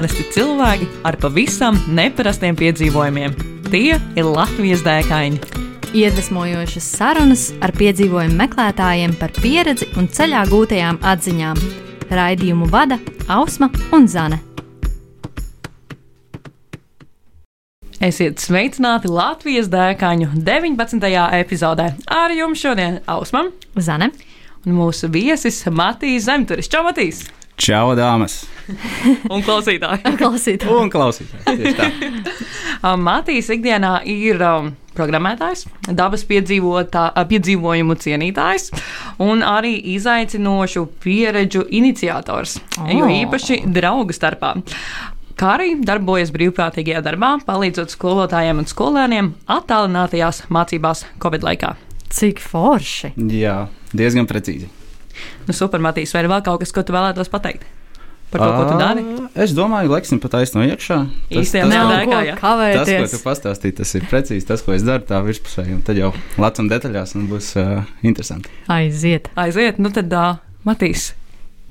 Parasti cilvēki ar pavisam neparastiem piedzīvojumiem. Tie ir Latvijas dēkaini. Iedvesmojošas sarunas ar piedzīvojumu meklētājiem par pieredzi un ceļā gūtajām atziņām. Raidījumu vada Ausma un Zane. Esiet sveicināti Latvijas dēkaņu 19. epizodē. Ar jums šodien Ausma Zane. un mūsu viesis Matīs Zemturis. Čau, Matīs! Čau, dāmas! Un klausītāji! Klausītāji. Un klausītāji! Um, Matīs ikdienā ir um, programmētājs, dabas uh, piedzīvojumu cienītājs un arī izaicinošu pieredžu iniciators, oh. jo īpaši draugu starpā. Kā arī darbojas brīvprātīgajā darbā, palīdzot skolotājiem un skolēniem attālinātajās mācībās Covid laikā. Cik forši! Jā, diezgan precīzi. Nu, super, Matīs, vai ir vēl kaut kas, ko tu vēlētos pateikt par to, ko tu dari? Ā, Es domāju, Leksim pat aizno iekšā. Īstajā tas, Jā, jā. tas, ko kavēties. tu pastāstīji, tas ir precīzi tas, ko es daru tā virspusēji. un Tad jau un detaļās un būs uh, interesanti. Aiziet! Aiziet, nu tad, uh, Matīs,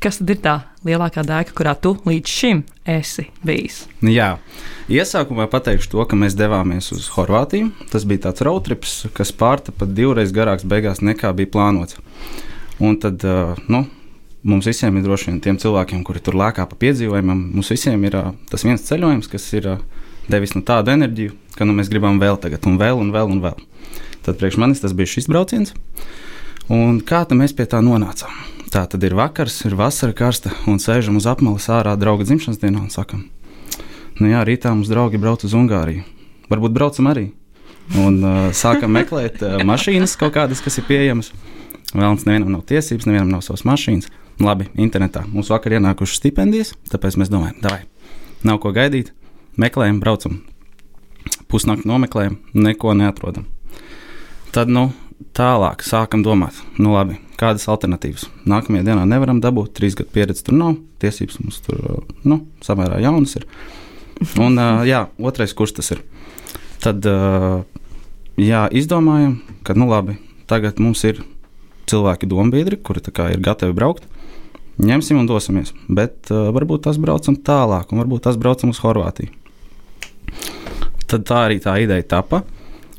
kas tad ir tā lielākā dēka, kurā tu līdz šim esi bijis? Nu, Jā, iesākumā pateikšu to, ka mēs devāmies uz Horvātiju. Tas bija tāds roadtrips, kas pārtapa divreiz garāks beigās nekā bija plānots. Un tad, uh, nu, mums visiem ir droši vien tiem cilvēkiem, kuri tur lēkā pa piedzīvojumam, mums visiem ir uh, tas viens ceļojums, kas ir uh, devis nu, tādu enerģiju, ka nu, mēs gribam vēl tagad, un vēl, un vēl, un vēl. Tad priekš manis tas bija šis brauciens. Un kā tad mēs pie tā nonācām? Tā tad ir vakars, ir vasara karsta, un sēžam uz apmales ārā drauga dzimšanas dienā un sakam, nu jā, rītā mums draugi brauc uz Ungāriju. Varbūt braucam arī. Un uh, sākam meklēt uh, mašīnas kaut kādas, kas ir pieejamas. Vēlams, nevienam nav tiesības, nevienam nav savas mašīnas. Labi, internetā mums vakar ienākušas stipendijas, tāpēc mēs domājam, vai nav ko gaidīt, meklējam, braucam. Pusnakti nomeklējam, neko neatrodam. Tad, nu, tālāk sākam domāt, nu, labi, kādas alternatīvas. Nākamajā dienā nevaram dabūt, trīs gadu pieredzi tur nav, tiesības mums tur, nu, samērā jaunas ir. Un, jā, otrais kurs tas ir. Tad, jā, izdomājam, ka, nu, labi, tagad mums ir cilvēki dombiedri, kuri ir gatavi braukt. Ņemsim un dosimies, bet uh, varbūt tas braucam tālāk, un varbūt tas braucam uz Horvātiju. Tad tā arī tā ideja tapa.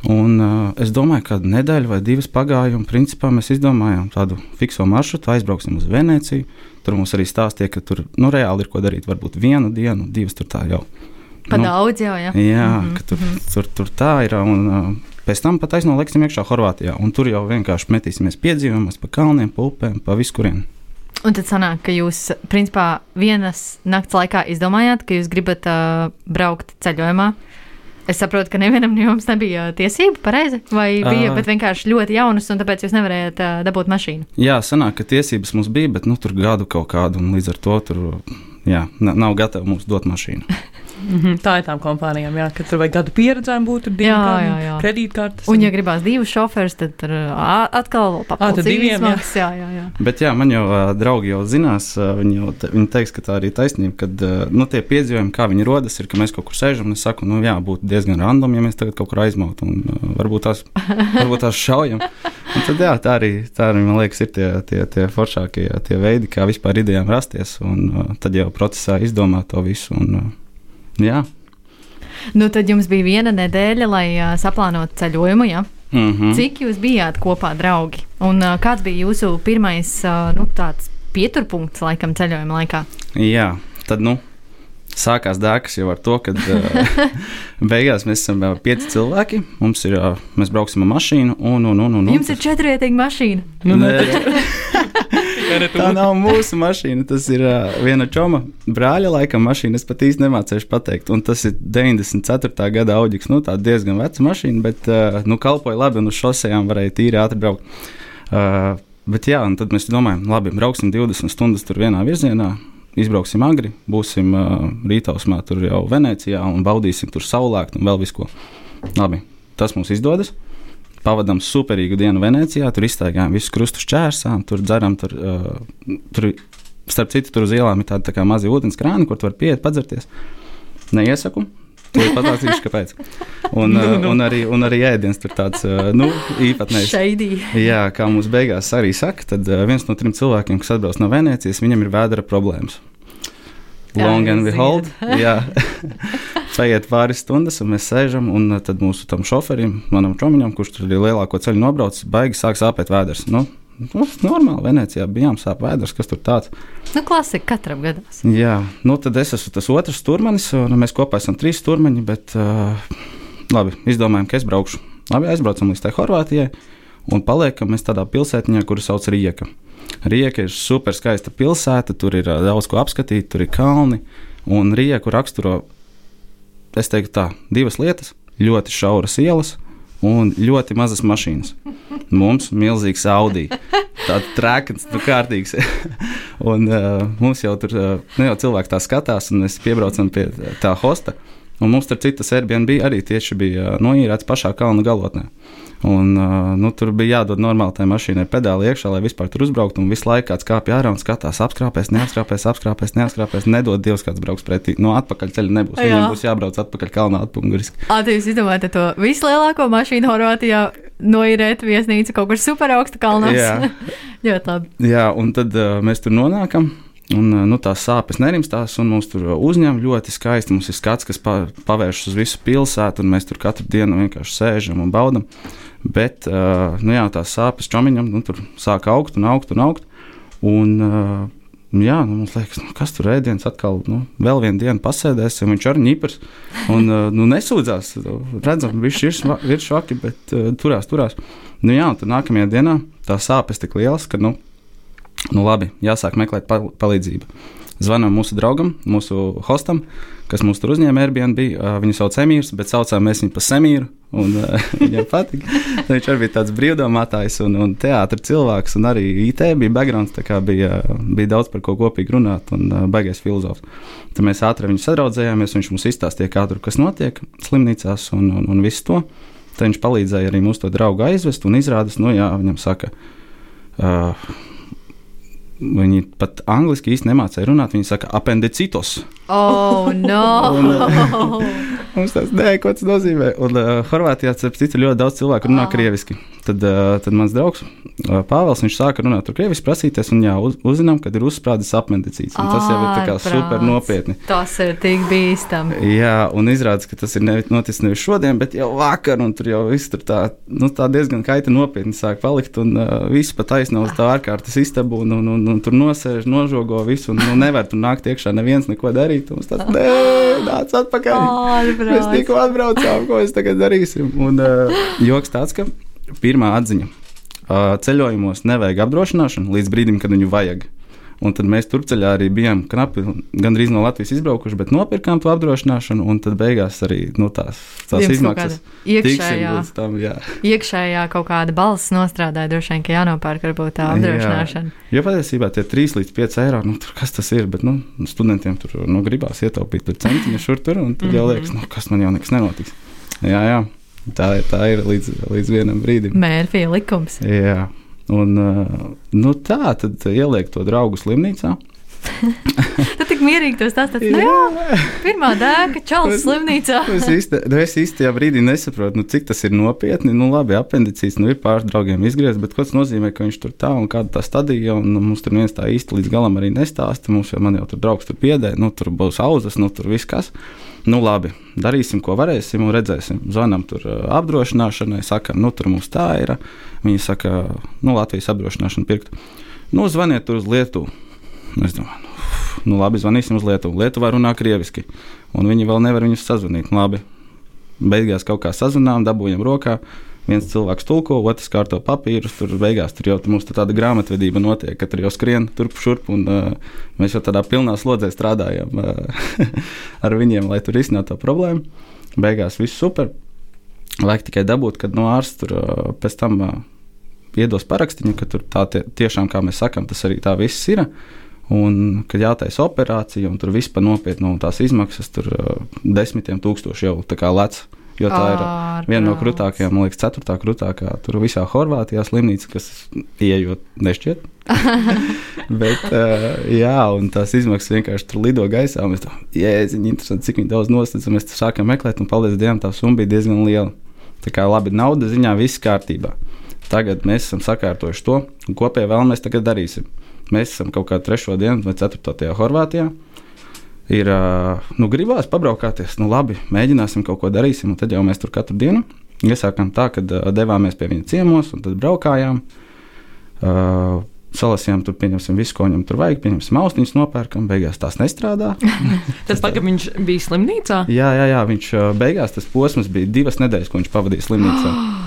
Un, uh, es domāju, ka nedēļa vai divas pagāja, un principā mēs izdomājām tādu fikso maršrutu, aizbrauksim uz Venēciju. Tur mums arī stāstīja, ka tur nu, reāli ir ko darīt. Varbūt vienu dienu, divas tur tā jau. Pa Nu, daudz jau, jā. Jā, mm Mhm, -hmm. tur, tur, tur tā ir. Un, uh, pēc tam pat aiznoliksim iekšā Horvātijā. Un tur jau vienkārši metīsimies piedzīvojumus pa kalniem, pa upēm, pa viskurien. Un tad sanāk, ka jūs, principā, vienas nakts laikā izdomājāt, ka jūs gribat uh, braukt ceļojumā. Es saprotu, ka nevienam no jums nebija tiesība, pareizi, vai bija, Ā. bet vienkārši ļoti jaunas, un tāpēc jūs nevarējāt uh, dabūt mašīnu. Jā, sanāk, ka tiesības mums bija, bet nu, tur gadu kaut kādu, un līdz ar to tur jā, na- nav gatavi mums dot mašīnu. Mhm, tā ir tām kompānijām, jā, ka tur vajag gadu pieredzējumu būt, tur jā. kredītkartes. Un, ja gribās divus šoferus, tad tur atkal papildus diviem, jā. izmaksas. Jā, jā, jā. Bet jā, man jau uh, draugi jau zinās, uh, viņi, jau te, viņi teiks, ka tā arī ir taisnība, ka uh, nu, tie piedzīvojumi, kā viņi rodas, ir, ka mēs kaut kur sēžam un es saku, nu jā, būtu diezgan random, ja mēs tagad kaut kur aizmautu un uh, varbūt tās, varbūt tās šaujam. Un tad jā, tā arī, tā arī man liekas, ir tie, tie, tie foršākie tie veidi, kā vispār idejām rasties, un uh, tad jau procesā izdomāt to visu. Un, uh, jā. Nu, tad jums bija viena nedēļa, lai uh, saplānotu ceļojumu. Ja? Mm -hmm. Cik jūs bijāt kopā, draugi? Un uh, kāds bija jūsu pirmais uh, nu, pieturpunkts laikam ceļojuma laikā? Jā, tad nu. Sākās dārgas jau ar to, ka uh, beigās mēs esam uh, pieci cilvēki. Mums ir, uh, mēs brauksim ar mašīnu, un, un, un, un, un Jums ir četrvietīga mašīna. Nu, tā nav mūsu mašīna. Tas ir uh, viena čoma brāļa laikam mašīna. Es pat īsti nemācīšu pateikt. Un tas ir 94. gada auģis. Nu, tā diezgan veca mašīna, bet uh, nu, kalpoja labi un uz šosejām varēja tīri ātri braukt. Uh, bet jā, un tad mēs domājam, labi, brauksim 20 stundas tur vienā virzienā. Izbrauksim agri, būsim uh, rītausmā, tur jau Venecijā un baudīsim tur saulēkt un vēl visu ko. Labi, tas mums izdodas. Pavadām superīgu dienu Venecijā, tur iztaigājām visus krustus čērsām, tur dzeram, tur, uh, tur starp citu, tur uz ielām ir tādi tā kā mazi ūdens krāni, kur tu vari pieiet, padzerties. Neiesaku. To patāstīšu, kāpēc. Un, Nu, uh, nu. un, arī, un arī ēdiens tur tāds nu, īpatnējs. Šeidī. Jā, kā mums beigās arī saka, tad viens no trim cilvēkiem, kas atbrauc no Venecijas, viņam ir vēdera problēmas. Jā, long and jūs behold. Jā, paiet pāris stundas, un mēs sēžam, un uh, tad mūsu tam šoferim, manam čomiņam, kurš tur ir lielāko ceļu nobraucis, baigi sāk sāpēt vēders. Nu, nu, normāli Venecijā bijām sāp vēders, kas tur tāds. Nu, klasika katram gadās. Jā, nu tad es esmu tas otrs turmanis, un mēs kopā esam trīs turmaņi, bet uh, labi, izdomājām, ka es braukšu. Labi, aizbraucam līdz tai Horvātijai un paliekam mēs tādā pilsētiņā, kuru sauc Rieka. Rieka ir super skaista pilsēta, tur ir uh, daudz ko apskatīt, tur ir kalni, un Rieku raksturo, es teiktu tā, divas lietas - ļoti šauras ielas un ļoti mazas mašīnas. Mums ir milzīgs Audi. Tāds trākns, nu, kārtīgs. un uh, mums jau tur, uh, nu, jau cilvēki tā skatās, un mēs piebraucam pie tā hosta. Un mums tur citas Airbnb arī tieši bija uh, noīrēts pašā kalna galotnē. Un, nu, tur bija jādod normāli tai mašīnai pedāli iekšā, lai vispār tur uzbrauktu. Un visu laiku kāds kāpj ārā un skatās, apskrāpēs, neapskrāpēs, apskrāpēs, neapskrāpēs. Nedod Dievs, kāds brauks pretī. No atpakaļ ceļa nebūs. Jā. Viņam būs jābrauc atpakaļ kalnā atpunguriski. Jūs izdomājat to vislielāko mašīnu Horvātijā, noīrēt viesnīcu kaut kur super augstu kalnos. Jā. ļoti labi. Jā, un tad uh, mēs tur nonākam. Un, nu, tās sāpes nerimstās, un mums tur uzņem ļoti skaisti. Mums ir skats, kas pa, pavēršas uz visu pilsētu, un mēs tur katru dienu vienkārši sēžam un baudam. Bet uh, nu, jā, tās sāpes čomiņam nu, tur sāk augt un augt un augt. Un, uh, jā, nu, mums liekas, nu, kas tur ēdienas atkal, nu, vēl vienu dienu pasēdēsim. Viņš arī ņipars un uh, nu, nesūdzās. Redzam, viņš ir, ir švaki, bet uh, turās, turās. Nu, jā, un tad nākamajā dienā tās sāpes tik lielas, ka, nu, nu labi, jāsāk meklēt pal palīdzību. Zvanām mūsu draugam, mūsu hostam, kas mūs tur uzņēma Airbnb. Viņu sauc Emīrs, bet saucām mēs viņu par Semīru. Un, viņam patika. Viņš arī bija tāds brīvdomātājs un, un teātris cilvēks, un arī IT bija backgrounds. Bija, bija daudz par ko kopīgi runāt, un baigais filozofs. Tad mēs ātri viņu sadraudzējāmies. Viņš mums izstāstīja, kā tur kas notiek slimnīcās un, un, un visu to. Tad viņš palīdzēja arī mūsu draugu aizvest, un izrādās, nu jā, viņam saka. Uh, Viņi pat angliski īsti nemācīja runāt. Viņi saka, apendicitos. Oh, no! Mums tas nē, ko tas nozīmē. Un uh, Horvātijā, starp citu, ļoti daudz cilvēku runā Ah. krieviski. Tad, tad mans draugs Pāvils, sāka runāt tur krieviski, prasīties, un jā, uz, uzzinām, ka ir uzsprādzis apendicīts. un Tas jau ir super nopietni. Tas ir tik bīstami. Jā, un izrādās, ka tas ir nevi- noticis nevis šodien, bet jau vakar, un tur jau viss tur tā, nu, tā diezgan kaita nopietni sāk palikt, un uh, viss pat aizsnā uz tā ārkārtas istabu, un, un, un, un tur nosēž, nožogo visu, un nu, nevar tur nākt iekšā neviens neko darīt. un tas nē, nāc atpakaļ. Mēs Ārprāts. tikko atbraucām, ko mēs tagad darīsim. Un uh, joks tāds, ka pirmā atziņa. Ceļojumos nevajag apdrošināšanu līdz brīdim, kad viņu vajag. Un tad mēs turpceļā arī bijām knapi, gandrīz no Latvijas izbraukuši, bet nopirkām to apdrošināšanu. Un tad beigās arī nu, tās, tās Jums izmaksas iekšējā, tam. Jā. iekšējā kaut kāda balss nostrādāja, droši vien, ka jānopērk varbūt tā apdrošināšana. Jo patiesībā tie 3 līdz 5 eiro, nu, tur, kas tas ir? Bet nu, studentiem tur nu, gribās ietaupīt tur centiņu šur tur, un tad jau Mhm. liekas, nu, kas man jau nekas nenotiks. Jā, jā. Tā, tā ir līdz, līdz vienam brīdim. Mērfija likums. Jā, un uh, nu, tā tad ieliek to draugu slimnīcā. Tu tik mierīgi to stāstāt. Nu, jā, pirmā dēka, čalis slimnīcā. Es īsti, es īstajā brīdī nesaprotu, nu, cik tas ir nopietni. Nu, labi, apendicīts, nu, ir pāris draugiem izgriezts, bet ko tas nozīmē, ka viņš tur tā un kāda tā stadija, un nu, mums tur viens tā īsti līdz galam arī nestāsta. Mums jau, man jau tur draugs tur piedē, nu, tur būs auzas, nu, tur viss kas. Nu, labi, darīsim, ko varēsim, un redzēsim. Zvanām tur apdrošināšanai, sakām, nu, tur mums tā ir. Viņi saka, nu, Latvijas apdrošināšana pirkt. Nu, zvaniet tur uz Lietuvu. Es domāju, nu, nu, labi, zvanīsim uz Lietuvu. Lietuvā runā krieviski, un viņi vēl nevar viņus sazvanīt. Nu, Labi, beigās kaut kā sazvanām, dabūjam rokā. Viens cilvēks tulko, otrs kārto papīrus. Tur beigās tur jau mums tur tāda grāmatvedība notiek, ka tur jau skrien turp šurp. Un, uh, mēs jau tādā pilnā slodzē strādājam uh, ar viņiem, lai tur risinātu to problēmu. Beigās viss super. Vajag tikai dabūt, kad no ārsta tur uh, pēc tam uh, iedos parakstīnu, ka tur tā tie, tiešām, kā mēs sakām, tas arī tā viss ir. Un, kad jātaisa operācija, un tur viss par nopietnu, un tās izmaksas tur uh, desmitiem tūkstoši jau tā kā lec. Jo tā ir viena no krūtākajām, man liekas, ceturtā krūtākā. Tur visā Horvātijā slimnīca, kas ieejot nešķiet. Bet, uh, jā, un tās izmaksas vienkārši tur lido gaisā. Mēs tam jēdziņi, interesanti, cik daudz nostādām. Mēs sākām meklēt, un paldies Dievam, tā summa bija diezgan liela. Tā kā labi, nauda ziņā viss kārtībā. Tagad mēs esam sakārtojuši to, un kopēji vēl mēs tagad darīsim. Mēs esam kaut kā trešo dienu vai ceturto tajā Horvātijā. Ir, nu, gribās pabraukāties, nu, labi, mēģināsim kaut ko darīsim, un tad jau mēs tur katru dienu iesākām tā, ka devāmies pie viņa ciemos, un tad braukājām. Uh, Salasījām, tur pieņemsim visu, ko viņam tur vajag. Pieņemsim, austiņas nopērkam, beigās tās nestrādā. Tad pagaidām viņš bija slimnīcā. jā, jā, jā, viņš beigās tas posms bija divas nedēļas, ko viņš pavadīja slimnīcā.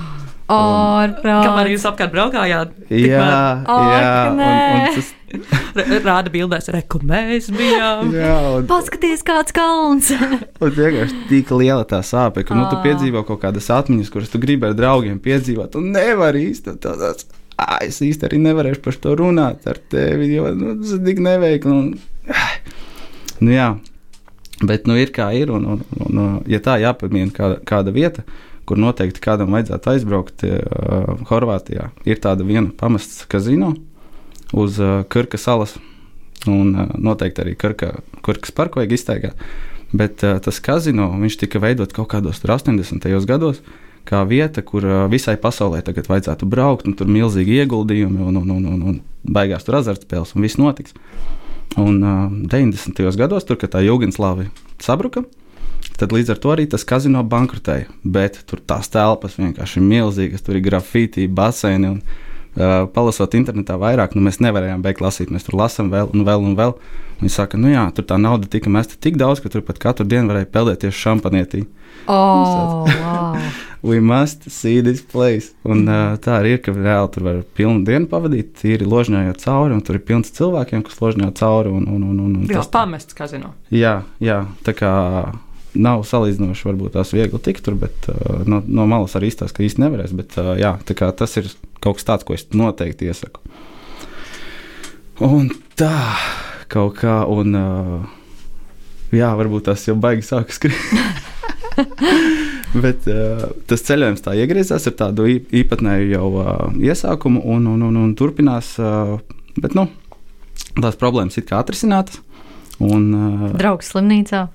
Ārprāt. Kamēr jūs apkārt braukājāt, jā, Ak, jā, un, un tas, rāda bildēs, re, kur mēs bijām. jā, un, Paskaties, kāds kalns! Un vienkārši tik liela tā sāpe, ka nu, tu piedzīvo kaut kādas atmiņas, kuras tu gribi ar draugiem piedzīvot. Un nevari īstenībā tādas. "Ā, Es īstenībā arī nevarēšu par to runāt ar tevi, jo nu, tas ir tik neveikli. Un, nu, jā, bet nu, ir kā ir. Un, un, un, un, ja tā jāpamina kāda, kāda vieta, kur noteikti kādam vajadzētu aizbraukt uh, Horvātijā, ir tāda viena pamests kazino uz uh, Kirka salas. Un uh, noteikti arī Kirka, Kirkas parku vajag iztaigāt. Bet uh, tas kazino tika veidots kaut kādos tur 80. gados. Kā vieta, kur uh, visai pasaulē tagad vajadzētu braukt, un tur ir milzīgi ieguldījumi, un, un, un, un, un beigās tur azartspēles, un viss notiks. Un uh, 90. gados, tur, kad tā Jugoslāvija sabruka, tad līdz ar to arī tas kazino bankrotēja. Bet tur tās telpas vienkārši ir milzīgas, tur ir grafiti, baseini. Un, Uh, palasot internetā vairāk, nu, mēs nevarējām beigt lasīt. Mēs tur lasām vēl un vēl un vēl. Viņi saka, nu jā, tur tā nauda tika mesta tik daudz, ka tur pat katru dienu varēja peldēties šampanietī. Oh, wow. We must see this place. Un, uh, tā arī ir, ka reāli tur var pilnu dienu pavadīt, tīri ložņājot cauri, un tur ir pilns cilvēkiem, kas ložņā cauri. Un, un, un, un, un Jā, tas, pamests kazino. jā, jā, tā kā nav salīdzinoši, varbūt tās viegli tikt tur, bet uh, no, no malas arī izstāsta, ka īsti nevarēs. Bet, uh, jā, tas ir kaut kas tāds, ko es noteikti iesaku. Un tā kaut kā, un uh, jā, varbūt tas jau baigi sāk skriet. Bet uh, tas ceļojums tā iegriezās ar tādu īpatnēju jau uh, iesākumu un, un, un, un turpinās. Uh, bet nu, tās problēmas ir kā atrisinātas. Un, uh, Draugs slimnīcā.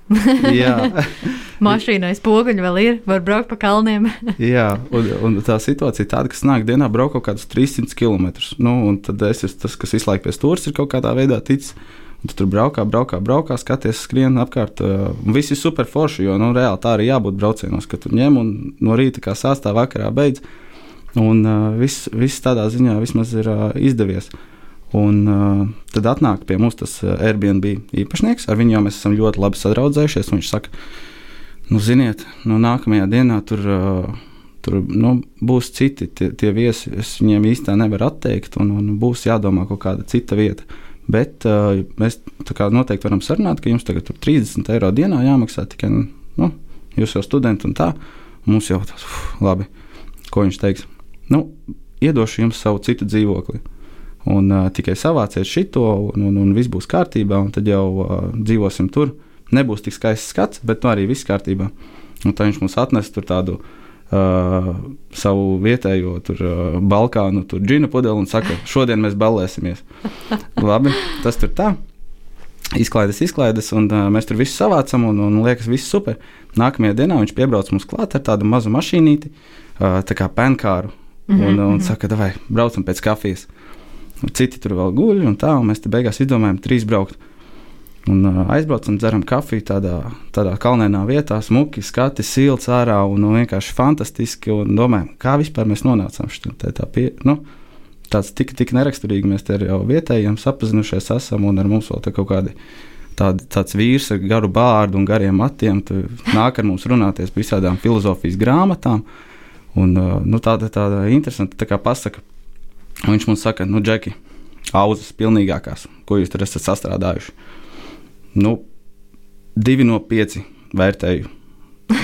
jā, Mašīnai spoguļi vēl ir, var braukt pa kalniem. jā un, un tā situācija ir tāda, ka nāk dienā braukt kaut kādus 300 km. Nu, un tad es esmu tas, kas visu laiku pie stūres ir kaut kādā veidā ticis. Tu tur braukā, braukā, braukā, skaties, skrien apkārt. Uh, viss ir super forši, jo nu, reāli tā arī jābūt braucienos, ka tu ņem un no rīta kā sastāvā vakarā beidz. Un uh, viss, viss tādā ziņā vismaz ir uh, izdevies. Un uh, tad atnāk pie mums tas uh, Airbnb īpašnieks. Ar viņu jau mēs esam ļoti labi sadraudzējušies. Viņš saka, nu, ziniet, no nākamajā dienā tur. Uh, Tur nu, būs citi tie, tie viesi. Es viņiem īstenībā nevaru atteikt, un, un būs jādomā kaut kāda cita vieta. Bet uh, mēs noteikti varam sarunāt, ka jums tagad ir 30 eiro dienā jāmaksā tikai nu, jūs jau studenti un tā. Mums jau tas labi. Ko viņš teiks? Nu, iedošu jums savu citu dzīvokli. Un uh, tikai savāciet šito, un, un, un viss būs kārtībā, un tad jau uh, dzīvosim tur. Nebūs tik skaists skats, bet nu, arī viss kārtībā. Un tā viņš mums atnes tur tādu uh, savu vietējo tur, uh, Balkānu tur džina pudeli un saka, šodien mēs ballēsimies. Labi, tas tur tā. Izklaides, izklaides, un uh, mēs tur visu savācam, un, un liekas, viss super. Nākamajā dienā viņš piebrauc mums klāt ar tādu mazu mašīnīti, uh, tā kā penkāru, un, un, un saka, vai braucam pēc kafijas. Un Citi tur vēl guļ, un tā, un mēs te beigās izdomājam trīs braukt. Un uh, aizbraucam, dzeram kafiju tādā, tādā kalnēnā vietā, smuki, skati, silts ārā un nu, vienkārši fantastiski. Un domājam, kā vispār mēs nonācām šeit. Tā, tā pie, nu, tāds tik, tik neraksturīgi mēs te jau vietējiem sapazinušies esam un ar mums vēl te kaut kādi. Tād, tāds vīrs ar garu bārdu un gariem matiem nāk ar mums runāties par visādām filozofijas grāmatām. Un, uh, nu, tāda tāda interesanta tā pasaka. Un viņš mums saka, nu, Džeki, auzas pilnīgākās, ko jūs tur esat sastrādājuši. Nu, divi no pieci vērtēju.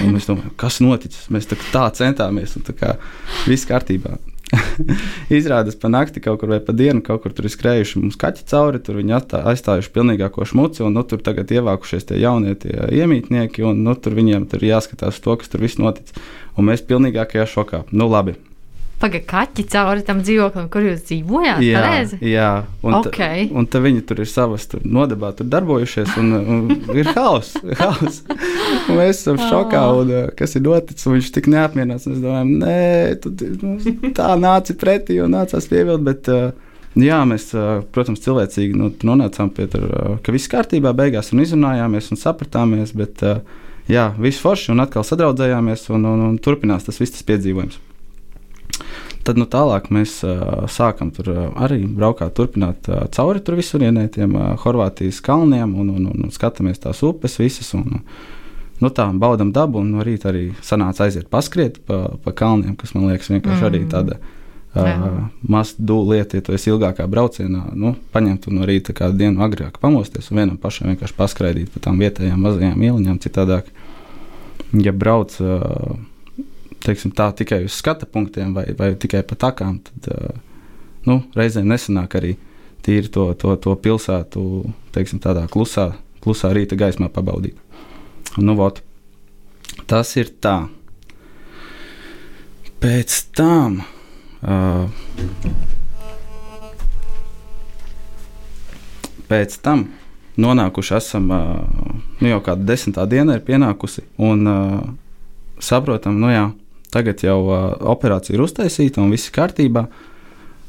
Un es domāju, kas noticis? Mēs tā, tā centāmies, un tā kā viss kārtībā. Izrādās, pa nakti kaut kur vai pa dienu kaut kur tur ir skrējuši mums kaķi cauri, tur viņi attā, aizstājuši pilnīgāko šmuci, un nu, tur tagad ievākušies tie jaunie tie iemītnieki, un nu, tur viņiem tur jāskatās to, kas tur viss noticis. Un mēs pilnīgākajā šokā. Nu, labi, Pagaidā, kaķi cauri tam dzīvoklim, kur jūs dzīvojāt. Jā, pareizi? jā. un, Ok. ta, un tā viņi tur ir savas tur nodabā, tur darbojušies, un, un ir hauss. Haus. Un Mēs esam šokā, un uh, kas ir noticis. un Viņš tik neapmierināts. Mēs domājam, nē, tu, nu, tā nāca pretī un nācās pievilkt. Bet, uh, Jā, mēs, ā, protams, cilvēcīgi nu, nonācām pie tā, ka viss kārtībā, beigās un izrunājāmies un sapratāmies. Bet, jā, viss forši un atkal sadraudzējāmies un, un, un turpinās tas viss tas piedzīvojums. Tad nu, tālāk mēs uh, sākam tur uh, arī braukāt, turpināt uh, cauri tur visurienē, tiem uh, Horvātijas kalniem un, un, un, un skatāmies tās upes visas. Un, nu, tā baudām dabu, un no rīta arī sanāca aiziet paskriet pa, pa kalniem, kas man liekas vienkārši mm. arī tāda uh, maza lieta, ja tu esi ilgākā braucienā, nu, paņemt no rīta kādu dienu agrāk pamosties un vienam pašam vienkārši paskraidīt pa tām vietējām mazajām ieliņām citādāk. Ja brauc uh, teiksim, tā, tikai uz skata punktiem vai, vai tikai pa takām, tad nu, reizēm nesanāk arī tīri to, to, to pilsētu teiksim, tādā klusā, klusā rīta gaismā pabaudīt. Nu, vot, tas ir tā. Pēc tam. Uh, pēc tam nonākuši esam, uh, nu jau kāda desmitā diena ir pienākusi, un uh, saprotam, nu jā, Tagad jau uh, operācija ir uztaisīta un viss ir kārtībā.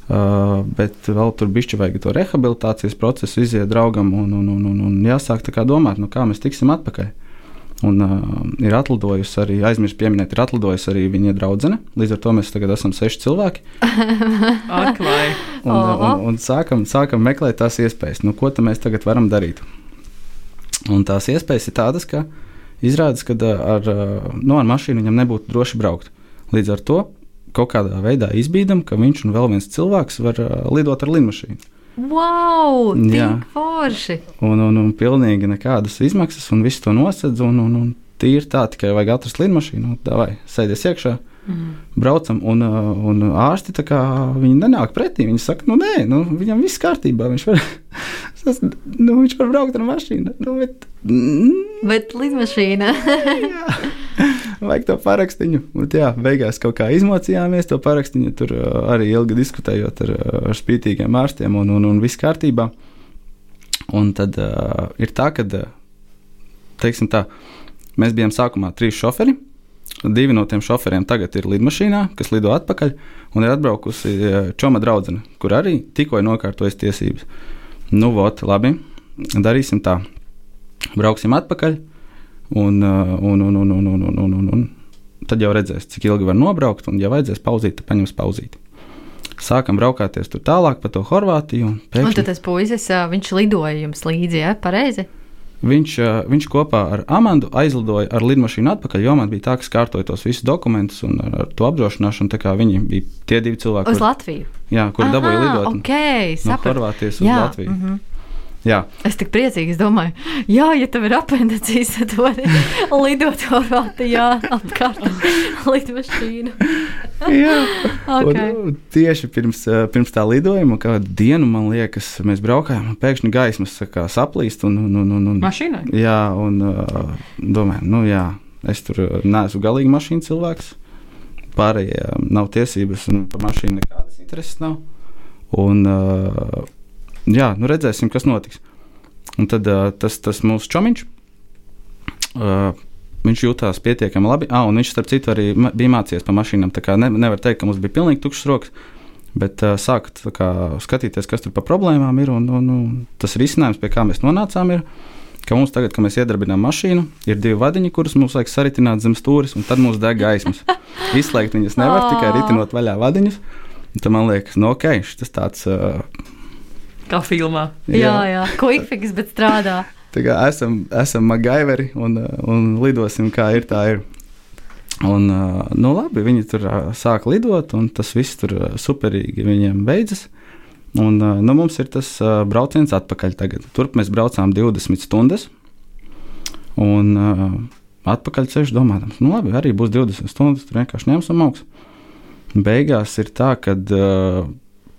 Uh, bet vēl tur bija vajag to rehabilitācijas procesu iziet draugam un, un, un, un, un jāsāk domāt, nu, kā mēs tiksim atpakaļ. Un uh, ir atlidojusi arī, aizmirsu pieminēt, ir atlidojusi arī viņa draudzene. Līdz ar to mēs tagad esam seši cilvēki. Atklāj. un, un, un sākam, sākam meklēt tās iespējas, nu, ko mēs tagad varam darīt. Un tās iespējas ir tādas, ka izrādās, ka ar, nu, ar mašīnu viņam nebūtu droši braukt. Līdz ar to kaut kādā veidā izbīdam, ka viņš un vēl viens cilvēks var lidot ar lidmašīnu. Wow, Jā, forši! Un, un, un pilnīgi nekādas izmaksas, un viss to nosedz. Un, un, un tīri tā, tikai vajag atrast lidmašīnu, un vai sēdies iekšā. Mm. Braucam, un, un ārsti kā, nenāk pretī. Viņi saka, nu, nē, nu, viņam viss kārtībā. Viņš var, nu, viņš var braukt ar mašīnu. Nu, bet, mm, bet lidmašīna. vajag to parakstīnu. Bet, jā, beigās kaut kā izmocījāmies to parakstīnu. Tur uh, arī ilgi diskutējot ar, uh, ar spītīgiem ārstiem, un, un, un viss kārtībā. Un tad uh, ir tā, ka uh, tā, mēs bijām sākumā trīs šoferi. Divi no tiem šoferiem tagad ir lidmašīnā, kas lido atpakaļ, un ir atbraukusi čoma draudzene, kur arī tikko ir nokārtojas tiesības. Nu, vot, labi, darīsim tā. Brauksim atpakaļ, Un, uh, un, un, un, un, un, un, un, un, un tad jau redzēs, cik ilgi var nobraukt, un, ja vajadzēs pauzīt, tad paņems pauzīti. Sākam braukāties tur tālāk pa to Horvātiju. Un, pēkšņi... un tad tas puisis, uh, viņš lidoja jums līdzi, ja? Pareizi? Viņš, uh, viņš kopā ar Amandu aizlidoja ar lidmašīnu atpakaļ, jo man bija tā, ka kārtoja tos visus dokumentus un ar, ar to apdrošināšanu. Viņi bija tie divi cilvēki, uz kur, Latviju. Jā, kur dabūja lidot okay, no Horvātijas uz jā, Latviju. Mm -hmm. Jā. Es tik priecīgi es domāju, jā, ja tev ir apendicīs, tad vari lidot Horvātijā apkārt lidmašīnu. jā, okay. un, tieši pirms, eh, pirms tā lidojuma, kādu dienu, man liekas, mēs braukājām, un pēkšņi gaismas kā, saplīst. Un, un, un, un, un, Mašīnai? Jā, un uh, domājam, nu jā, es tur eh, neesmu galīgi mašīnu cilvēks. Pārējie nav tiesības, un par mašīnu nekādas intereses nav. Un, uh, jā, nu redzēsim, kas notiks. Un tad uh, tas, tas mūsu čomiņš. Uh, viņš jutās pietiekami labi. Ah, un viņš, starp citu, arī bija mācījies par mašīnām. Tā kā ne, nevar teikt, ka mums bija pilnīgi tukšs rokas, bet uh, sākt kā, skatīties, kas tur par problēmām ir. Un, un, un tas risinājums, pie kā mēs nonācām, ir, ka mums tagad, kad mēs iedarbinām mašīnu, ir divi vadiņi, kurus mums vajag saritināt zem stūres, un tad mums deg gaismas. Izslēgt viņas nevar, tikai ritinot vaļā vadiņus. Tad man liekas, no nu, ok, tas tāds. Uh, Kā filmā. Jā, jā, jā. quickfix, bet strādā. Tā kā esam, esam magaiveri un, un lidosim, kā ir, tā ir. Un, nu, labi, viņi tur sāk lidot, un tas viss tur superīgi viņiem beidzas. Un, nu, mums ir tas brauciens atpakaļ. Tagad. Turp mēs braucām 20 stundas. Un atpakaļ ceļš domājams, nu labi, arī būs 20 stundas, tur vienkārši ņemsim augstu. Beigās ir tā, ka uh,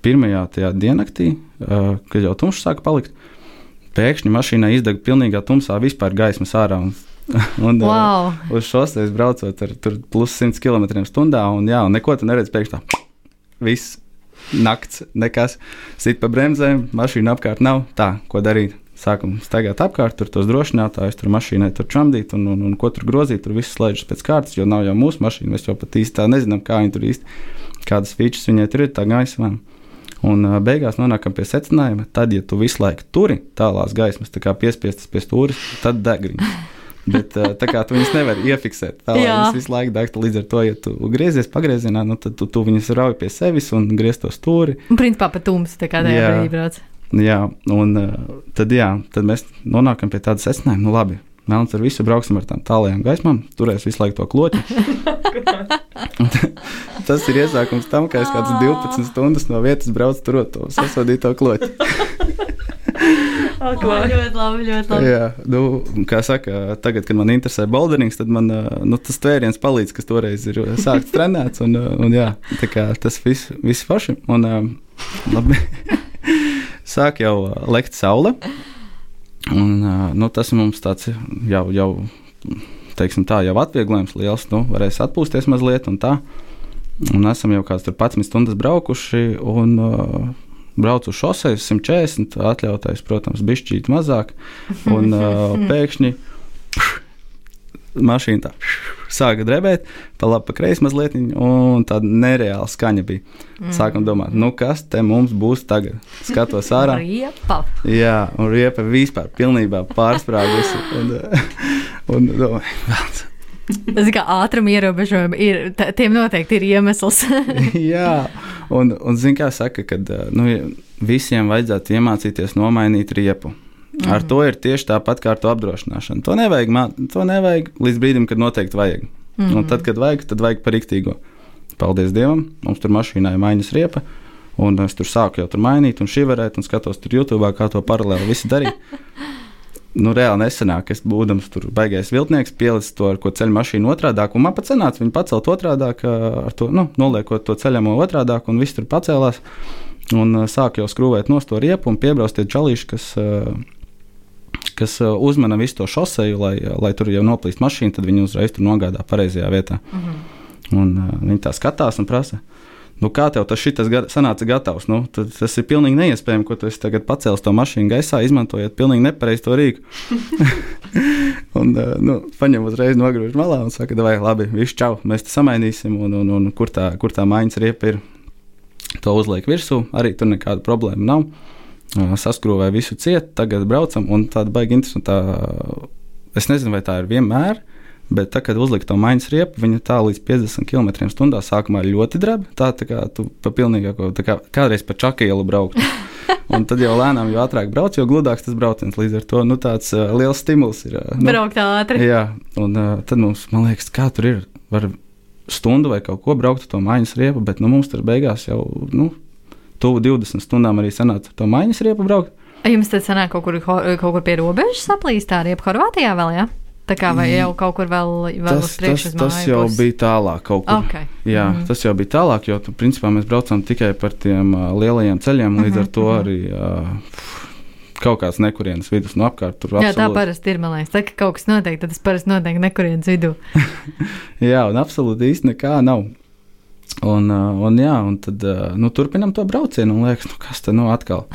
pirmajā tajā diennaktī, uh, kad jau tumšs sāka palikt, pēkšņi mašīnā izdega pilnīgā tumsā vispār gaismas ārā. Un, un wow. uh, uz šoseis braucot ar plus 100 km/h, un, jā, un neko tu neredzi pēkšņi tā. Viss nakts, nekas, sit pa bremzēm, mašīna apkārt nav. Tā, ko darīt? Sākam staigāt apkārt, tur tos drošinātājus, tur mašīnai tur čamdīt un, un, un ko tur grozīt. Tur viss slēdzas pēc kārtas, jo nav jau mūsu mašīna. Mēs jau pat īsti tā nezinām, kā viņi tur īsti, kādas features viņai tur ir, tā gaisa. Un beigās nonākam pie secinājuma, tad, ja tu visu laiku turi tālās gaismas, tā kā piespiestas pie stūra, tad degriņa. Bet tā kā tu viņus nevari iefiksēt, tā lai viņas visu laiku degtu. Līdz ar to, ja tu griezies pagriezienā, nu, tad tu, tu viņus rauj pie sevis un griez to stūri. Un principā pat tums, tā kā tajā Jā. brīdī brauc. Jā, un tad, jā, tad mēs nonākam pie tāda secinājuma, nu labi. Melns ar visu brauksim ar tām tālajām gaismām, turēs visu laiku to kloķi. Tas ir iesākums tam, ka es kādas 12 stundas no vietas braucu turot to sasodīto kloķi. Ļoti labi, ļoti labi. Jā, nu, kā saka, tagad, kad man interesē boulderinks, tad man uh, nu, tas tvēriens palīdz, kas toreiz ir uh, sākts trenēts. Un, uh, un, jā, tā kā tas viss vis forši. Un, labi, sāk jau lekt saule. Un, nu, tas mums tāds jau, jau, teiksim tā, jau atvieglojums liels. Nu, varēs atpūsties mazliet un tā. Un esam jau kāds tur 11 stundas braukuši. Un, uh, Braucu uz šoseju 140, atļautais, protams, bišķīt mazāk. Un uh, pēkšņi mašīna tā sāka drebēt, pa labi, pa kreisi mazliet, un tāda nereāla skaņa bija. Sākam domāt, nu kas te mums būs tagad? Skatos ārā. Riepa. Jā, un riepa vispār pilnībā pārsprāgusi. Un, uh, un domāju. Tas kā ātruma ierobežojumi ir, tiem noteikti ir iemesls. Jā, un, un zini, kā saka, kad uh, nu, visiem vajadzētu iemācīties nomainīt riepu. Mm. Ar to ir tieši tāpat kā ar to apdrošināšanu. To nevajag, mā- to nevajag līdz brīdim, kad noteikti vajag. Mm. Un tad, kad vajag, tad vajag par rīktīgo. Paldies Dievam, mums tur mašīnā ir maiņas riepa. Un es tur sāku jau tur mainīt, un šī varētu, un skatos tur YouTube, kā to paralēli visi darīja. Nu, reāli nesenāk, es būdams tur baigais viltnieks, pielicis to ar ko ceļu mašīnu otrādi, un man pat sanāca viņu pacelt otrādi, ar to nu, noliekot to ceļamo otrādi, un viss tur pacēlās. Un sāk jau skrūvēt no to riepu un piebraukt tie čalīši, kas, uh, kas uh, uzmana visu to šoseju, lai, lai tur jau noplīst mašīna, tad viņi uzreiz tur nogādā pareizajā vietā. Mm -hmm. Un uh, viņi tā skatās un prasa. Nu, kā tev tas ga- sanāca gatavs? Nu, tas ir pilnīgi neiespējami, ko tu tagad pacēlis to mašīnu gaisā, izmantojot pilnīgi nepareizu to rīku. un, uh, nu, paņem uzreiz nogriež malā un saka, vai labi, viss čau, mēs te samainīsim, un, un, un kur tā, kur tā maiņas riepa ir. To uzliek virsū, arī tur nekāda problēma nav. Uh, Saskrūvēja visu cietu, tagad braucam, un tāda baigi interesanta. Es nezinu, vai tā ir vienmēr, bet tā, kad uzliek to maiņas riepu, viņa tā līdz 50 km/h sākumā ļoti dreba. Tā, tā kā tu pa pilnīgāko, tā kā kādreiz pa čakielu braukt. Un tad jau lēnām, jo ātrāk brauc, jo gludāks tas brauciens. Līdz ar to nu, tāds uh, liels stimuls ir. Uh, nu, Braukt ātri. Jā, un uh, tad mums, man liekas, kā tur ir. Var stundu vai kaut ko braukt ar to maiņas riepu, bet nu, mums tur beigās jau nu, tuvu 20 stundām arī sanāca ar to maiņas riepu braukt. Jums tad sanāk kaut kur, kaut kur pie robežas saplīst tā riepa Horvātijā vēl, jā? Tā kā vai jau kaut kur vēl, vēl uz Tas, priekšu tas, uz tas jau pusi? bija tālāk kaut kur. Ok. Jā, Mhm. mm -hmm. tas jau bija tālāk, jo tu, principā mēs braucām tikai par tiem uh, lielajiem ceļiem. Līdz Mhm, ar to arī uh, kaut kāds nekurienes vidus no apkārt. Jā, tā absolūti- parasti ir. Man liekas, tā, ka kaut kas notiek, tad tas parasti notiek nekurienes vidū. Jā, un absolūti īsti nekā nav. Un, uh, un, jā, un tad uh, nu, turpinām to braucienu. Un liekas, nu, kas tad nu, atkal?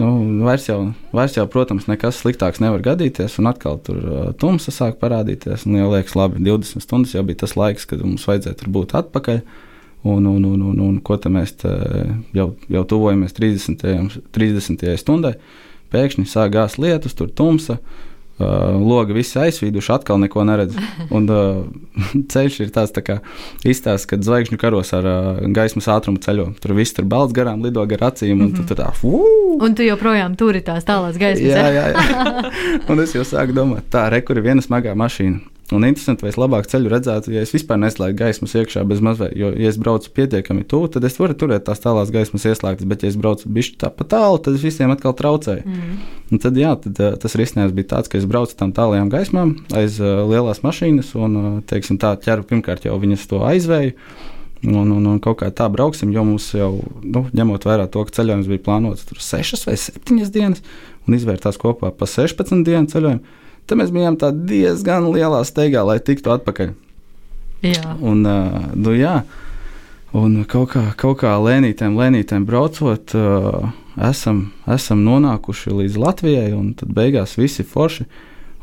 nu, vairs, jau, vairs jau, protams, nekas sliktāks nevar gadīties. Un atkal tur uh, tumsa sāk parādīties. Un jau liekas, labi, 20 stundas jau bija tas laiks, kad mums vajadzēja tur būt atpakaļ. Un, un, un, un, un ko te mēs te jau, jau tuvojamies 30. 30. stundai. Pēkšņi sāk gāzt lietus, tur tumsa. Uh, logi visi aizsvīduši, atkal neko neredz. Un uh, ceļš ir tāds tā kā izstāsts, kad zvaigžņu karos ar uh, gaismas ātrumu ceļo. Tur viss tur balts garām, lido gar acīm, un tu tur tā, uu! Un tu joprojām turi tās tālās gaismas. Jā, jā, jā. un es jau sāku domāt, tā, re, kur ir viena smagā mašīna. Un interesanti, vai es labāk ceļu redzētu, ja es vispār neslēdzu gaismas iekšā bez mazliet. Jo, ja es braucu pietiekami tuvu, tad es varu turēt tās tālās gaismas ieslēgtas, bet, ja es braucu bišķi tā pa tālu, tad es visiem atkal traucēju. Mm. Un tad, jā, tad, eh, tas risinājums bija tāds, ka es braucu tam tālajām gaismām aiz uh, lielās mašīnas un, uh, teiksim, tā ķeru pirmkārt jau viņas to aizvēju. Un, un, un kaut kā tā brauksim, jo mums jau, nu, ņemot vērā to, ka ceļojums bija plānots tur 6 vai 7 dienas, un izvērtās kopā pa 16 dienu ceļojumu, tad mēs bijām tā diezgan lielā steigā, lai tiktu atpakaļ. jā. Un, uh, nu, jā, un kaut kā, kaut kā lēnītēm, lēnītēm braucot, uh, esam, esam nonākuši līdz Latvijai, un tad beigās visi forši.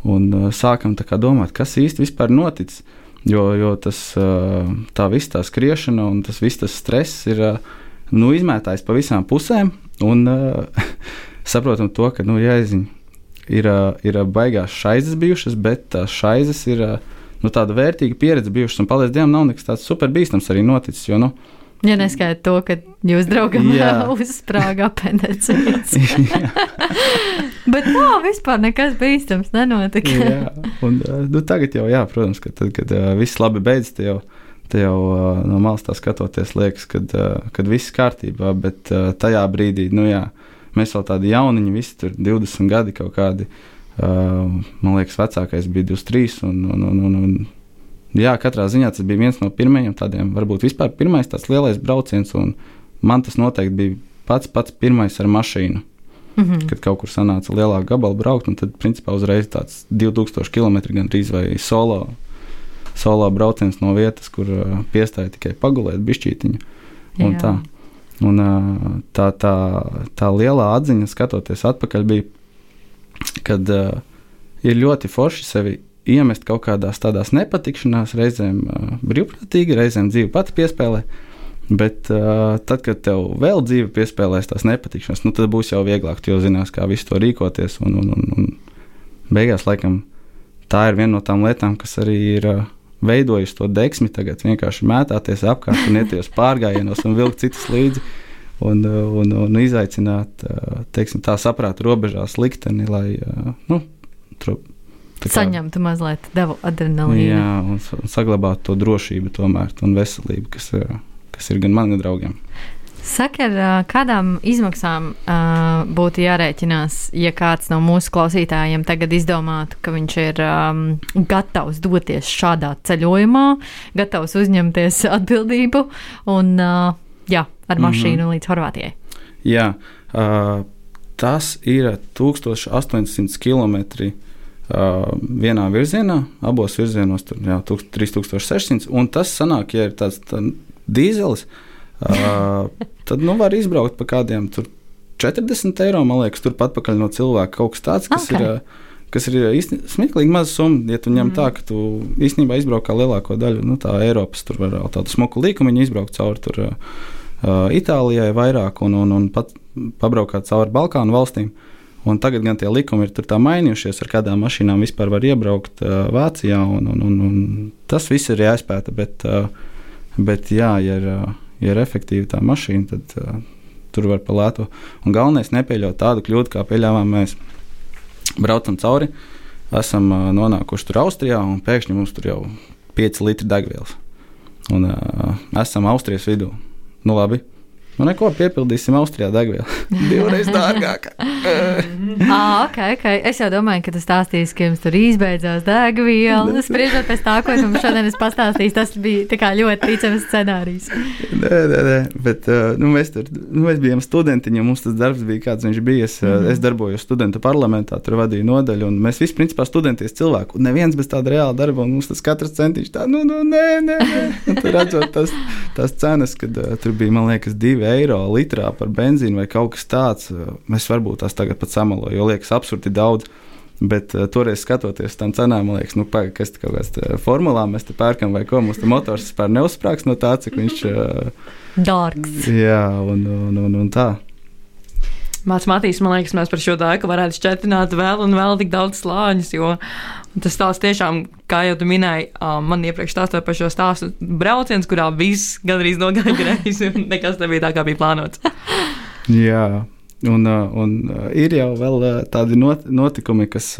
Un uh, sākam domāt, kas īsti vispār noticis. Jo, jo tas, uh, tā viss tā skriešana un tas viss tas stress ir, uh, nu, izmētājs pa visām pusēm. Un uh, saprotam to, ka nu, jāiziņ, ir, uh, ir baigās šaizes bijušas, bet tās šaizes ir uh, nu, tāda vērtīga pieredze bijušas. Un, paldies Dievam, nav nekas tāds super bīstams arī noticis. Jo, nu, Ja neskaidrs to, ka jūs draugam uzsprāga apendicīts. Bet tā vispār nekas bīstams nenotika. jā, un, nu, tagad jau, jā, protams, ka tad, kad uh, viss labi beidzas, te jau, te jau uh, no malas tā skatoties, liekas, kad, uh, kad viss kārtībā, bet uh, tajā brīdī, nu jā, mēs vēl tādi jauniņi, visi tur 20 gadi kaut kādi. Uh, man liekas, vecākais bija 23. Un, un, un, un, un, jā, katrā ziņā tas bija viens no pirmajiem tādiem, varbūt vispār pirmais tāds lielais brauciens, man tas noteikti bija pats pats pirmais ar mašīnu. Mm -hmm. Kad kaut kur sanāca lielāka gabala braukt, un tad, principā, uzreiz tāds 2000 km gandrīz vai solo, solo brauciens no vietas, kur uh, piestāja tikai pagulēt, bišķītiņu. Un Jā. tā. Un, tā, tā, tā lielā atziņa, skatoties atpakaļ, bija, kad uh, ir ļoti forši sevi iemest kaut kādās tādās nepatikšanās, reizēm uh, brīvprātīgi, reizēm dzīve pati piespēlē. Bet uh, tad, kad tev vēl dzīve piespēlēs tās nepatikšanas, nu, tad būs jau vieglāk, jo zinās, kā visu to rīkoties. Un, un, un, un beigās, laikam, tā ir viena no tām lietām, kas arī ir uh, veidojusi to deksmi. Tagad vienkārši mētāties apkārt un ieties pārgājienos un vilkt citus līdzi. Un, un, un izaicināt teiksim, tā saprāta robežās likteni, lai nu, tur saņemtu mazliet devu adrenalīnu. Jā, un saglabāt to drošību tomēr, un veselību, kas, kas ir gan man, gan draugiem. Saka, ar kādām izmaksām uh, būtu jārēķinās, ja kāds no mūsu klausītājiem tagad izdomātu, ka viņš ir um, gatavs doties šādā ceļojumā, gatavs uzņemties atbildību un uh, jā, ar mašīnu mm -hmm. līdz Horvātijai? Jā, uh, tas ir 1800 km Uh, vienā virzienā, abos virzienos tur jau 3600, un tas sanāk, ja ir tāds tā, dīzelis, uh, tad nu var izbraukt pa kādiem tur 40 eiro, man liekas, turpat pakaļ no cilvēka kaut kas tāds, kas okay. ir. Uh, kas ir īstenībā smieklīgi maza summa. Ja tu ņem mm. tā, ka tu īstenībā izbrauc lielāko daļu nu, Eiropas, tur var vēl tādu smuku līkumu izbraukt cauri tur, uh, Itālijai vairāk un, un, un pat pabraukāt cauri Balkānu valstīm. Un tagad gan tie likumi ir mainījušies, ar kādām mašīnām vispār var iebraukt uh, Vācijā. Un, un, un, un tas viss ir jāizpēta. Bet, uh, bet jā, ja ir, uh, ja ir efektīva tā mašīna, tad uh, tur var palētu. Un galvenais ir nepieļaut tādu kļūdu, kā pieļāvām mēs. Braucam cauri, esam uh, nonākuši tur Austrijā, un pēkšņi mums tur jau ir 5 litri degvielas. Un uh, esam Austrijas vidū. Nu, labi, Nu, neko piepildīsim Austrijā degvielu. Divreiz dārgāk. ah, okay, okay. Es jau domāju, ka tas stāstīs, ka jums tur izbeidzās degviela. Spriežot pēc tā, ko jums šodien es pastāstīju, tas bija ļoti ticams scenārijs. nē, nē, nē, bet uh, nu, mēs tur nu, mēs bijām studentiņi, un mums tas darbs bija kāds viņš bija. Es, mm -hmm. es darbojos studentu parlamentā, tur vadīju nodaļu, un mēs visi principā studenties cilvēku. Un neviens bez tāda reāla darba, un mums tas katrs centiņš tā, nu, nu nē, nē, nē. Un tur redzot tas, tās cenas, kad uh, tur bija, man liekas, divi eiro litrā par benzīnu vai kaut kas tāds. Mēs varbūt tās tagad pat samalojam, jo liekas absurdi daudz. Bet uh, toreiz skatoties tam cenām, man liekas, nu, paga, kas tas kaut kāds formulā mēs te pērkam vai ko. Mums motors vispār neuzsprāgs no tā, cik viņš ir uh, dārgs. Jā, un, un, un, un tā. Matīs, man liekas, mēs par šo dēku varētu šķietināt vēl un vēl tik daudz slāņus, jo tas stāsts tiešām, kā jau tu minēji, man iepriekš stāstīja par šo stāstu brauciens, kurā viss gandrīz nogāja greizi un nekas nebija tā, kā bija plānots. Jā. Un, un ir jau vēl tādi notikumi, kas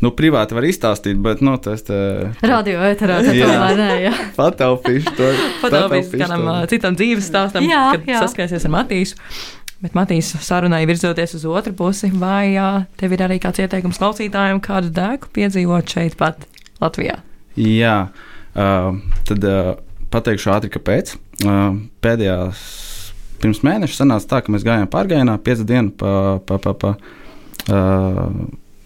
nu, privāti var izstāstīt, bet nu, tas tā, radio eterā tomēr. Pataupīšu to. Pataupīšu kādam citam dzīves stāstam, jā, kad jā. saskaisies ar Matīsu. Bet Matīs sarunai virzoties uz otru pusi, vai jā, tev ir arī kāds ieteikums klausītājiem, kādu dēku piedzīvot šeit pat Latvijā? Jā, uh, tad uh, pateikšu ātri, kāpēc. Uh, pēdējās pirms mēneša sanāca tā, ka mēs gājām pārgājienā piecu dienu pa, pa, pa, pa uh,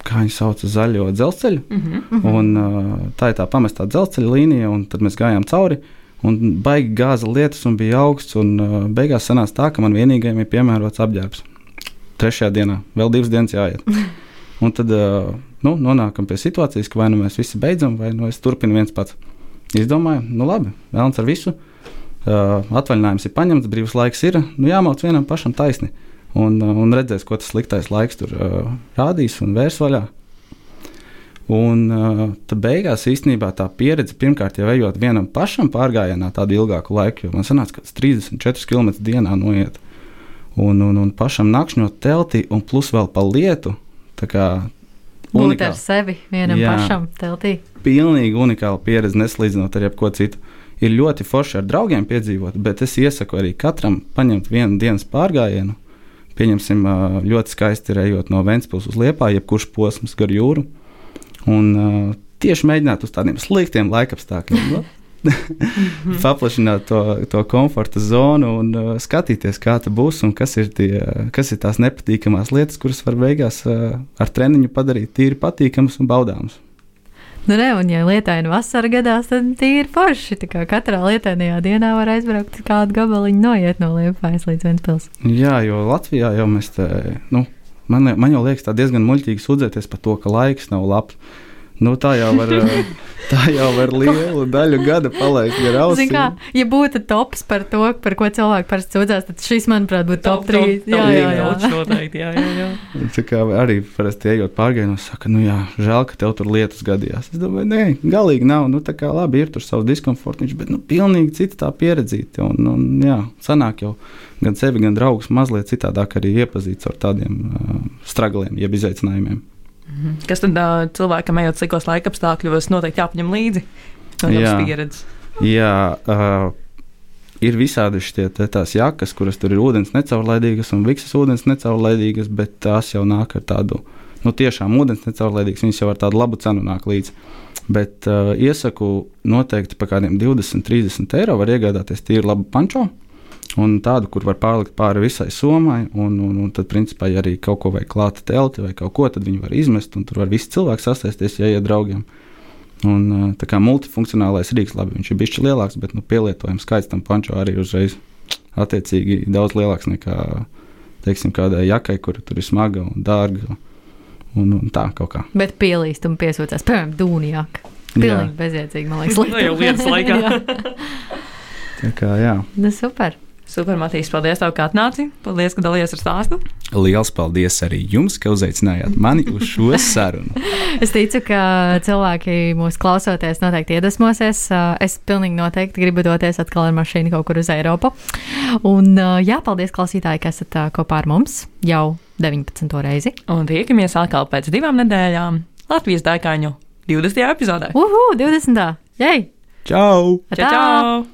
kā viņi sauc, zaļo dzelzceļu. Mm -hmm. un, uh, tā ir tā pamestā dzelzceļa līnija, un tad mēs gājām cauri. Uh, Un baigi gāza lietas, un bija augsts. Un, uh, beigās sanāca tā, ka man vienīgajam ir piemērots apģērbs. Trešajā dienā vēl divas dienas jāiet. Un tad uh, nu, nonākam pie situācijas, ka vai nu mēs visi beidzam, vai nu es turpinu viens pats. Izdomāju, nu labi, vēlams ar visu. uh, atvaļinājums ir paņemts, brīvs laiks ir, nu jāmauc vienam pašam taisni. Un, uh, un redzēs, ko tas sliktais laiks tur uh, rādīs un vērs vaļā. Un uh, tad beigās īstenībā tā pieredze, pirmkārt, jau ejot vienam pašam pārgājienā tādu ilgāku laiku, jo man sanāca, ka 34 km dienā noiet. Un, un, un pašam nakšņot teltī, un plus vēl pa lietu. Būt ar sevi vienam Jā. pašam teltī. pilnīgi unikāla pieredze, nesalīdzinot ar jebko citu. Ir ļoti forši ar draugiem piedzīvot, bet es iesaku arī katram paņemt vienu dienas pārgājienu. Pieņemsim, ļoti skaisti ir ejot no Vēncpils uz Liepā, jebkurš posms gar jūru. Un ā, tieši mēģināt uz tādiem sliktiem laikapstākļiem. nu, Paplašināt to, to komforta zonu un uh, skatīties, kā tas būs un kas ir, tie, kas ir tās nepatīkamās lietas, kuras var beigās uh, ar treniņu padarīt tīri patīkamas un baudāmas. Nu, ne, un, ja lietaina vasara gadās, tad tīri forši. Katrā lietainajā dienā var aizbraukt kādu gabaliņu noiet no Liepājas līdz Ventspils. Jā, jo Latvijā jau mēs te, nu, man, man jau liekas, tā diezgan muļķīgi sūdzēties par to, ka laiks nav labs. Nu, tā jau var, tā jau var lielu daļu gada palikt gar Zini, kā, ausīm. ja būtu tops par to, par ko cilvēki parasti sūdzās, tad šis, manuprāt, būtu top 3. Jā, top jā, trīs jā. Noteikti, jā, jā, jā. Tā kā arī parasti ejot pārgājienos, saka, nu jā, žēl, ka tev tur lietus gadījās. Es domāju, nē, galīgi nav. Nu, tā kā labi ir tur savs diskomforts, bet nu, pilnīgi cita tā pieredzīta. Un, un jā, sanāk jau gan sevi, gan draugus mazliet citādāk arī iepazīt ar tādiem uh, stragliem, jeb izaicinājumiem. Kas tad uh, cilvēkam ejot ciklos laika apstākļos, noteikti jāpaņem līdzi no Jā. pieredzes? Jā, uh, ir visādi šie tās jakas, kuras tur ir ūdens necaurlaidīgas un viksas ūdens necaurlaidīgas, bet tās jau nāk ar tādu, nu tiešām ūdens necaurlaidīgas, viņas jau ar tādu labu cenu nāk līdzi. Bet uh, iesaku noteikti par kādiem 20, 30 eiro var iegādāties tīri labu pančo. Un tādu, kur var pārlikt pāri visai somai, un, un, un tad, principā, ja arī kaut ko vajag klāta telti vai kaut ko, tad viņi var izmest, un tur var visi cilvēki sasēsties, ja iet draugiem. Un, uh, tā kā multifunkcionālais rīks, labi, viņš ir bijis lielāks, bet nu, pielietojums skaits tam pančo arī uzreiz attiecīgi daudz lielāks nekā, teiksim, kādai jakai, kur tur ir smaga un dārga. Un, un tā kaut kā. Bet pielīst un piesūcās, piemēram, dūnijāk. Pilnīgi bezjēdzīgi, man liekas. Nu, jau lietas laikā. Tā kā jā. Nu, super. Super, Matīs, paldies, tev, ka atnāci. Paldies, ka dalījies ar stāstu. Liels paldies arī jums, ka uzaicinājāt mani uz šo sarunu. Es ticu, ka cilvēki mūs klausoties noteikti iedvesmosies. Es pilnīgi noteikti gribu doties atkal ar mašīnu kaut kur uz Eiropu. Un jā, paldies klausītāji, ka esat ā, kopā ar mums jau 19. reizi. Un tiekamies atkal pēc divām nedēļām Latvijas dēkaņu 20. epizodē. Uhu, 20. Jej! Čau! Čau, čau!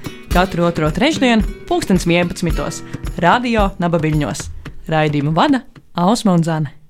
Katru otro trešdienu, pulkstens 11. Radio Nabaviļņos. Raidījumu vada Ausma un Zane.